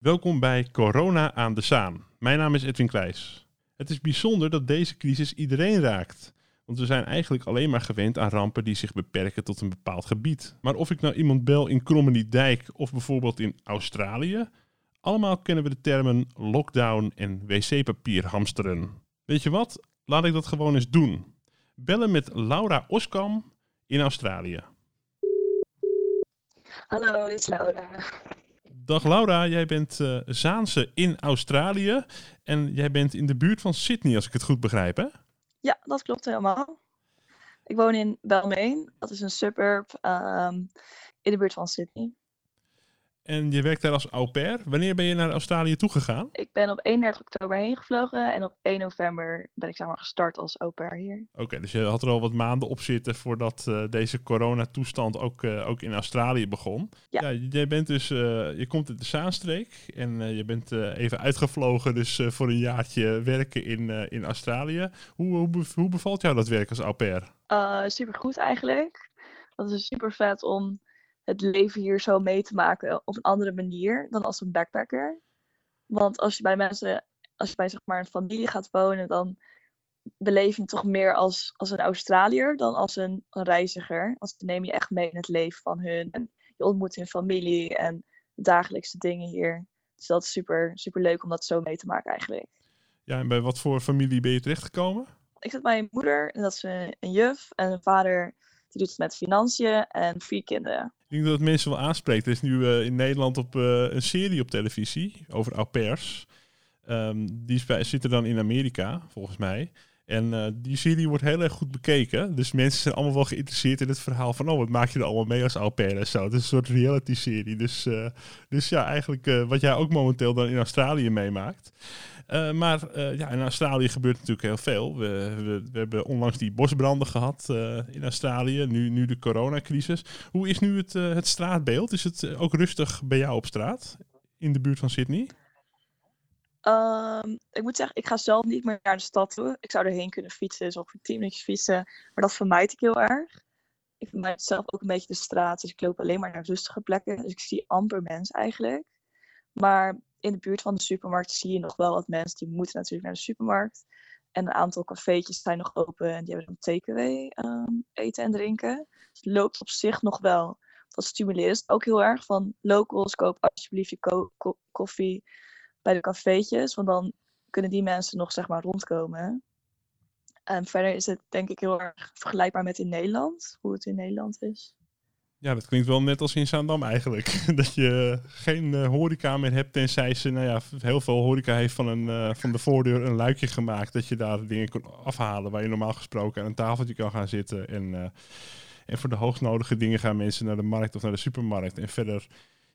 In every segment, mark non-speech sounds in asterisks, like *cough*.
Welkom bij Corona aan de Zaan. Mijn naam is Edwin Kleijs. Het is bijzonder dat deze crisis iedereen raakt. Want we zijn eigenlijk alleen maar gewend aan rampen die zich beperken tot een bepaald gebied. Maar of ik nou iemand bel in Dijk of bijvoorbeeld in Australië, allemaal kennen we de termen lockdown en wc-papier hamsteren. Weet je wat? Laat ik dat gewoon eens doen. Bellen met Laura Oskam in Australië. Hallo, dit is Laura. Dag Laura, jij bent uh, Zaanse in Australië en jij bent in de buurt van Sydney, als ik het goed begrijp, hè? Ja, dat klopt helemaal. Ik woon in Balmain, dat is een suburb um, in de buurt van Sydney. En je werkt daar als au pair. Wanneer ben je naar Australië toegegaan? Ik ben op 31 oktober heen gevlogen en op 1 november ben ik zeg maar gestart als au pair hier. Oké, dus je had er al wat maanden op zitten voordat uh, deze coronatoestand ook, uh, ook in Australië begon. Ja. ja jij bent dus, uh, je komt uit de Zaanstreek en je bent even uitgevlogen dus voor een jaartje werken in, in Australië. Hoe, hoe, hoe, bevalt jou dat werk als au pair? super goed eigenlijk. Dat is super vet om het leven hier zo mee te maken op een andere manier dan als een backpacker. Want als je bij mensen, als je bij zeg maar een familie gaat wonen, dan beleef je het toch meer als, als een Australiër dan als een, een reiziger. Als dan neem je echt mee in het leven van hun. En je ontmoet hun familie en de dagelijkse dingen hier. Dus dat is super, super leuk om dat zo mee te maken eigenlijk. Ja, en bij wat voor familie ben je terechtgekomen? Ik zit bij een moeder, en dat is een, een juf. En een vader, die doet het met financiën en vier kinderen. Ik denk dat het mensen wel aanspreekt. Er is nu uh, in Nederland op, uh, een serie op televisie over au pairs. Um, die zitten dan in Amerika, volgens mij. En uh, die serie wordt heel erg goed bekeken. Dus mensen zijn allemaal wel geïnteresseerd in het verhaal van... oh, wat maak je er allemaal mee als au pair en zo. Het is een soort reality-serie. Dus, dus ja, eigenlijk wat jij ook momenteel dan in Australië meemaakt. Maar ja, in Australië gebeurt natuurlijk heel veel. We, we, we hebben onlangs die bosbranden gehad in Australië, nu, nu de coronacrisis. Hoe is nu het, het straatbeeld? Is het ook rustig bij jou op straat in de buurt van Sydney? Um, ik moet zeggen, ik ga zelf niet meer naar de stad toe. Ik zou erheen kunnen fietsen, zo ongeveer 10 minuutjes fietsen. Maar dat vermijd ik heel erg. Ik vermijd zelf ook een beetje de straat, dus ik loop alleen maar naar rustige plekken. Dus ik zie amper mensen eigenlijk. Maar in de buurt van de supermarkt zie je nog wel wat mensen die moeten natuurlijk naar de supermarkt. En een aantal cafeetjes zijn nog open en die hebben dan takeaway um, eten en drinken. Dus het loopt op zich nog wel. Dat stimuleert ook heel erg van locals, koop alsjeblieft je koffie bij de cafeetjes. Want dan kunnen die mensen nog zeg maar rondkomen. En verder is het denk ik heel erg vergelijkbaar met in Nederland, hoe het in Nederland is. Ja, dat klinkt wel net als in Zaandam eigenlijk. *laughs* dat je geen uh, horeca meer hebt, tenzij ze, nou ja, heel veel horeca heeft van, een, uh, van de voordeur een luikje gemaakt. Dat je daar dingen kon afhalen waar je normaal gesproken aan een tafeltje kan gaan zitten. En, uh, en voor de hoognodige dingen gaan mensen naar de markt of naar de supermarkt. En verder,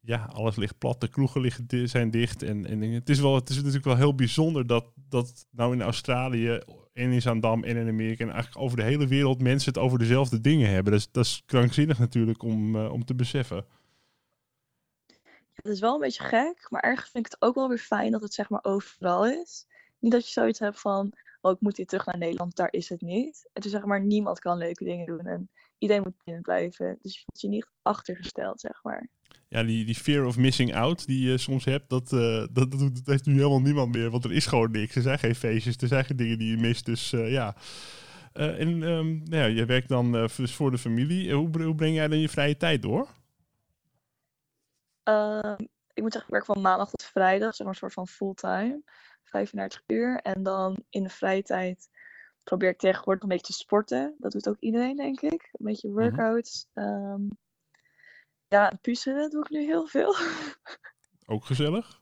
ja, alles ligt plat, de kroegen liggen, zijn dicht. En, en het, is wel, het is natuurlijk wel heel bijzonder dat, dat nou in Australië en in Zaandam en in Amerika en eigenlijk over de hele wereld mensen het over dezelfde dingen hebben. Dat is krankzinnig natuurlijk om, uh, om te beseffen. Ja, dat is wel een beetje gek, maar ergens vind ik het ook wel weer fijn dat het zeg maar overal is. Niet dat je zoiets hebt van, oh ik moet hier terug naar Nederland, daar is het niet. Het is zeg maar, niemand kan leuke dingen doen en iedereen moet binnen blijven. Dus je voelt je niet achtergesteld, zeg maar ja, die, die fear of missing out die je soms hebt, dat, uh, dat, dat, dat, heeft nu helemaal niemand meer. Want er is gewoon niks. Er zijn geen feestjes, er zijn geen dingen die je mist. Dus uh, ja. Uh, en um, nou ja, je werkt dan dus voor de familie. Hoe, hoe breng jij dan je vrije tijd door? Ehm, ik moet zeggen, ik werk van maandag tot vrijdag, zeg maar een soort van fulltime. 35 uur. En dan in de vrije tijd probeer ik tegenwoordig een beetje te sporten. Dat doet ook iedereen, denk ik. Een beetje mhm. workouts. Mm -hmm. um, ja, puzzelen doe ik nu heel veel. *laughs* Ook gezellig?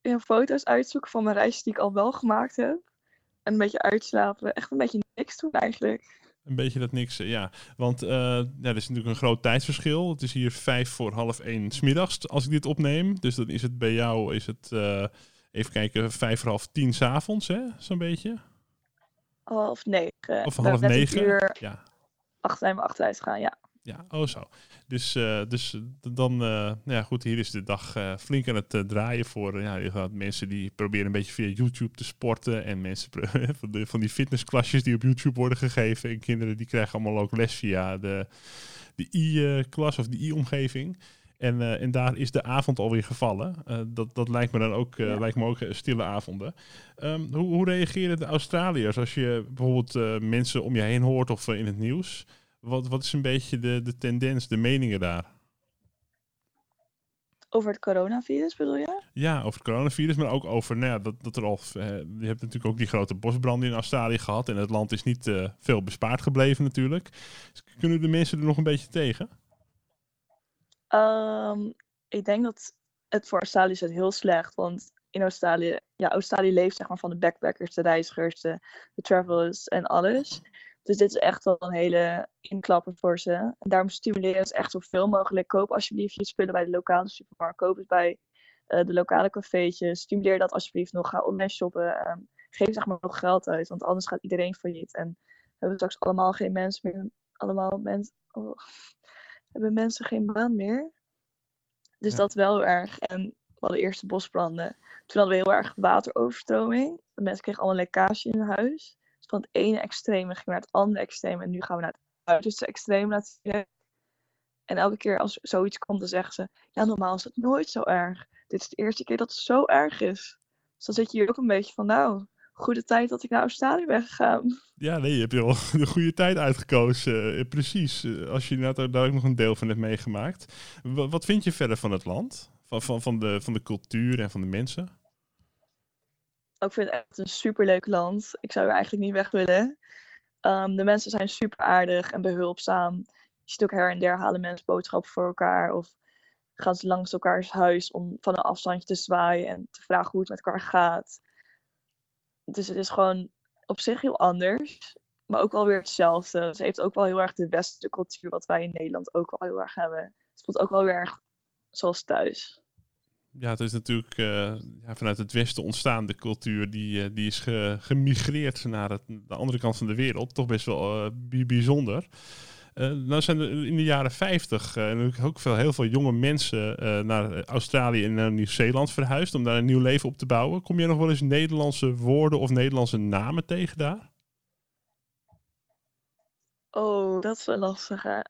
Ja, foto's uitzoeken van mijn reis die ik al wel gemaakt heb. En een beetje uitslapen. Echt een beetje niks doen eigenlijk. Een beetje dat niks, ja. Want uh, ja, er is natuurlijk een groot tijdsverschil. Het is hier vijf voor half één smiddags als ik dit opneem. Dus dan is het bij jou, is het, uh, even kijken, vijf voor half tien s'avonds, hè? Zo'n beetje. Half negen. Of half negen, uur ja. Acht zijn we achteruit gaan, ja. Ja, oh zo. Dus, uh, dus dan, uh, nou ja goed, hier is de dag uh, flink aan het draaien voor ja, mensen die proberen een beetje via YouTube te sporten. En mensen *laughs* van, de, van die fitnessklasjes die op YouTube worden gegeven. En kinderen die krijgen allemaal ook les via de, de i-klas of de i-omgeving. En, uh, en daar is de avond alweer gevallen. Uh, dat, dat lijkt me dan ook, uh, Ja. lijkt me ook stille avonden. Um, hoe, hoe reageren de Australiërs als je bijvoorbeeld mensen om je heen hoort of in het nieuws? Wat, wat is een beetje de, de tendens, de meningen daar? Over het coronavirus bedoel je? Ja, over het coronavirus, maar ook over nou ja, dat, dat er al. Je hebt natuurlijk ook die grote bosbranden in Australië gehad. En het land is niet uh, veel bespaard gebleven, natuurlijk. Dus kunnen de mensen er nog een beetje tegen? Um, ik denk dat het voor Australië is het heel slecht. Want in Australië, ja, Australië leeft zeg maar van de backpackers, de reizigers, de, de travelers en alles. Dus dit is echt wel een hele inklapper voor ze. En daarom stimuleren ze echt zoveel mogelijk. Koop alsjeblieft je spullen bij de lokale supermarkt. Koop het bij uh, de lokale cafeetjes. Stimuleer dat alsjeblieft nog. Ga online shoppen. Um, geef zeg maar nog geld uit. Want anders gaat iedereen failliet. En hebben we straks allemaal geen mensen meer. Allemaal mensen. Oh, *laughs* hebben mensen geen baan meer. Dus ja. dat wel heel erg. En we hadden eerst de bosbranden. Toen hadden we heel erg wateroverstroming. De mensen kregen allemaal lekkage in hun huis van het ene extreme gingen naar het andere extreme. En nu gaan we naar het uiterste extreem natuurlijk. En elke keer als zoiets komt, dan zeggen ze... Ja, normaal is het nooit zo erg. Dit is de eerste keer dat het zo erg is. Dus dan zit je hier ook een beetje van... Nou, goede tijd dat ik naar Australië ben gegaan. Ja, nee, je hebt wel *laughs* de goede tijd uitgekozen. Uh, precies. Uh, als je daar, ook nog een deel van hebt meegemaakt. Wat vind je verder van het land? Van, van, van, de, van de cultuur en van de mensen? Ik vind het echt een superleuk land. Ik zou er eigenlijk niet weg willen. Um, de mensen zijn super aardig en behulpzaam. Je ziet ook her en der halen mensen boodschappen voor elkaar. Of gaan ze langs elkaars huis om van een afstandje te zwaaien en te vragen hoe het met elkaar gaat. Dus het is gewoon op zich heel anders. Maar ook wel weer hetzelfde. Ze heeft ook wel heel erg de westerse cultuur, wat wij in Nederland ook wel heel erg hebben. Het voelt ook wel weer erg zoals thuis ja, het is natuurlijk uh, ja, vanuit het Westen ontstaan, de cultuur, die, uh, die is ge, gemigreerd naar het, de andere kant van de wereld. Toch best wel uh, bijzonder. nou zijn er in de jaren 50 ook veel, heel veel jonge mensen naar Australië en naar Nieuw-Zeeland verhuisd om daar een nieuw leven op te bouwen. Kom je nog wel eens Nederlandse woorden of Nederlandse namen tegen daar? Oh, dat is een lastige.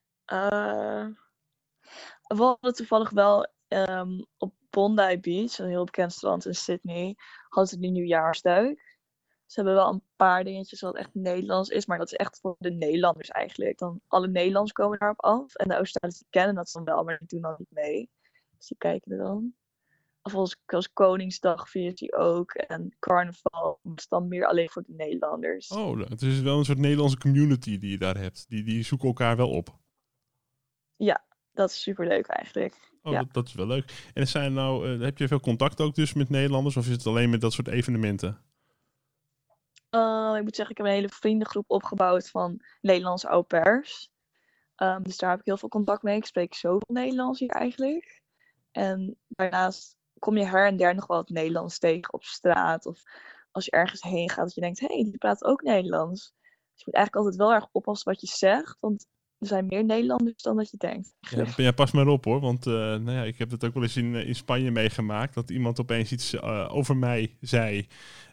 we hadden toevallig wel um, op Bondi Beach, een heel bekend strand in Sydney, hadden ze die nieuwjaarsduik. Ze hebben wel een paar dingetjes wat echt Nederlands is, maar dat is echt voor de Nederlanders eigenlijk. Dan alle Nederlanders komen daarop af en de Australiërs kennen dat dan wel, maar die doen dan niet mee. Dus die kijken er dan. Of als, als Koningsdag viert die ook en carnaval, is dan meer alleen voor de Nederlanders. Oh, het is wel een soort Nederlandse community die je daar hebt. Die, die zoeken elkaar wel op. Ja, dat is superleuk eigenlijk. Oh, ja. dat, dat, is wel leuk. En zijn nou, uh, heb je veel contact ook dus met Nederlanders of is het alleen met dat soort evenementen? Uh, ik moet zeggen, ik heb een hele vriendengroep opgebouwd van Nederlandse au pairs. Um, dus daar heb ik heel veel contact mee. Ik spreek zoveel Nederlands hier eigenlijk. En daarnaast kom je her en der nog wel het Nederlands tegen op straat. Of als je ergens heen gaat, dat je denkt, hé, hey, die praat ook Nederlands. Dus je moet eigenlijk altijd wel erg oppassen wat je zegt. Want er zijn meer Nederlanders dan dat je denkt. Ja, ja pas maar op hoor, want uh, nou ja, ik heb het ook wel eens in, in Spanje meegemaakt. Dat iemand opeens iets uh, over mij zei.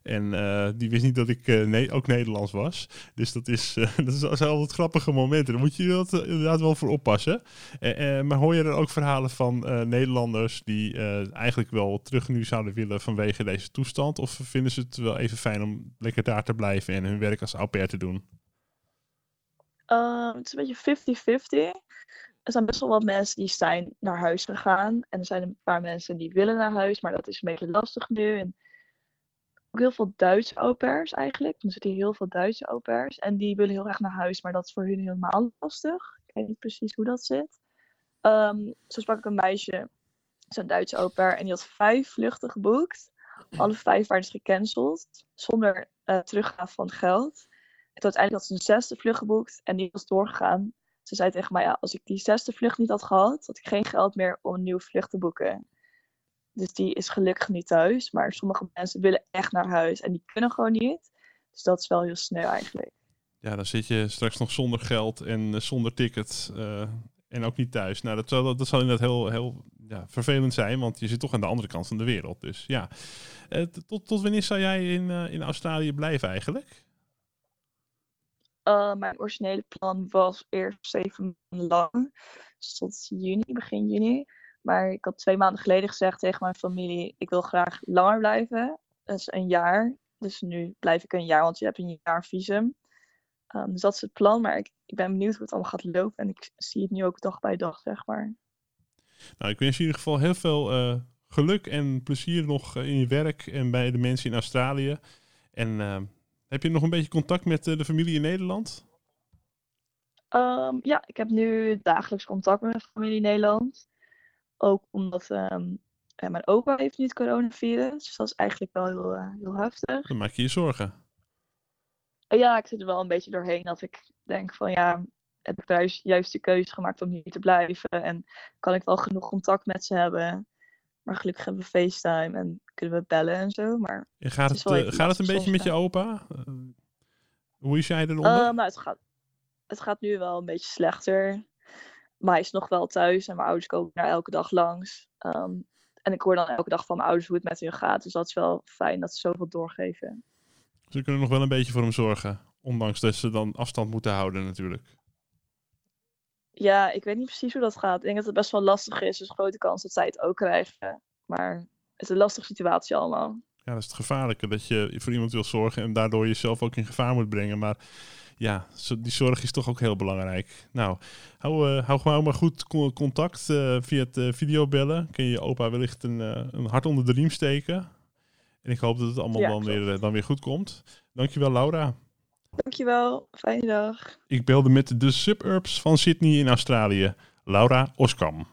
En uh, die wist niet dat ik ne ook Nederlands was. Dus dat, is, *laughs* dat zijn altijd grappige momenten. Daar moet je dat, inderdaad wel voor oppassen. maar hoor je er ook verhalen van Nederlanders die eigenlijk wel terug nu zouden willen vanwege deze toestand? Of vinden ze het wel even fijn om lekker daar te blijven en hun werk als au pair te doen? Uh, het is een beetje 50-50. Er zijn best wel wat mensen die zijn naar huis gegaan. En er zijn een paar mensen die willen naar huis, maar dat is een beetje lastig nu. En ook heel veel Duitse au pairs eigenlijk. Er zitten heel veel Duitse au pairs. En die willen heel graag naar huis, maar dat is voor hun helemaal lastig. Ik weet niet precies hoe dat zit. Um, zo sprak ik een meisje, zo'n Duitse au pair, en die had vijf vluchten geboekt. Alle vijf waren dus gecanceld, zonder uh, teruggaan van geld. En uiteindelijk had ze een zesde vlucht geboekt en die was doorgegaan. Ze zei tegen mij, ja, als ik die zesde vlucht niet had gehad, had ik geen geld meer om een nieuwe vlucht te boeken. Dus die is gelukkig niet thuis. Maar sommige mensen willen echt naar huis en die kunnen gewoon niet. Dus dat is wel heel snel eigenlijk. Ja, dan zit je straks nog zonder geld en uh, zonder ticket uh, en ook niet thuis. Nou, dat zal, dat zal inderdaad heel, heel ja, vervelend zijn, want je zit toch aan de andere kant van de wereld. Dus ja, uh, tot, tot wanneer zou jij in, in Australië blijven eigenlijk? Uh, mijn originele plan was eerst maanden lang. Dus tot juni, begin juni. Maar ik had twee maanden geleden gezegd tegen mijn familie, ik wil graag langer blijven. Dat is een jaar. Dus nu blijf ik een jaar, want je hebt een jaar visum. Um, dus dat is het plan, maar ik, ik ben benieuwd hoe het allemaal gaat lopen. En ik zie het nu ook dag bij dag, zeg maar. Nou, ik wens je in ieder geval heel veel uh, geluk en plezier nog in je werk en bij de mensen in Australië. En uh, heb je nog een beetje contact met uh, de familie in Nederland? Um, ja, ik heb nu dagelijks contact met mijn familie in Nederland. Ook omdat um, mijn opa heeft nu het coronavirus. Dus dat is eigenlijk wel heel, uh, heel heftig. Dan maak je je zorgen. Ja, ik zit er wel een beetje doorheen dat ik denk van ja, heb ik de juiste keuze gemaakt om hier te blijven? En kan ik wel genoeg contact met ze hebben? Maar gelukkig hebben we FaceTime en kunnen we bellen en zo. Maar en gaat het, het uh, gaat het een beetje met je opa? Uh, hoe is jij eronder? Uh, nou, het gaat, het gaat nu wel een beetje slechter. Maar hij is nog wel thuis en mijn ouders komen daar elke dag langs. Um, en ik hoor dan elke dag van mijn ouders hoe het met hun gaat. Dus dat is wel fijn dat ze zoveel doorgeven. Ze kunnen nog wel een beetje voor hem zorgen. Ondanks dat ze dan afstand moeten houden natuurlijk. Ja, ik weet niet precies hoe dat gaat. Ik denk dat het best wel lastig is. Dus grote kans dat zij het ook krijgen. Maar is een lastige situatie allemaal. Ja, dat is het gevaarlijke. Dat je voor iemand wil zorgen en daardoor jezelf ook in gevaar moet brengen. Maar ja, die zorg is toch ook heel belangrijk. Nou, hou, uh, hou gewoon maar goed contact uh, via het uh, videobellen. Kun je je opa wellicht een, een hart onder de riem steken. En ik hoop dat het allemaal ja, dan, weer, dan weer goed komt. Dankjewel, Laura. Dankjewel, fijne dag. Ik belde met de suburbs van Sydney in Australië, Laura Oskam.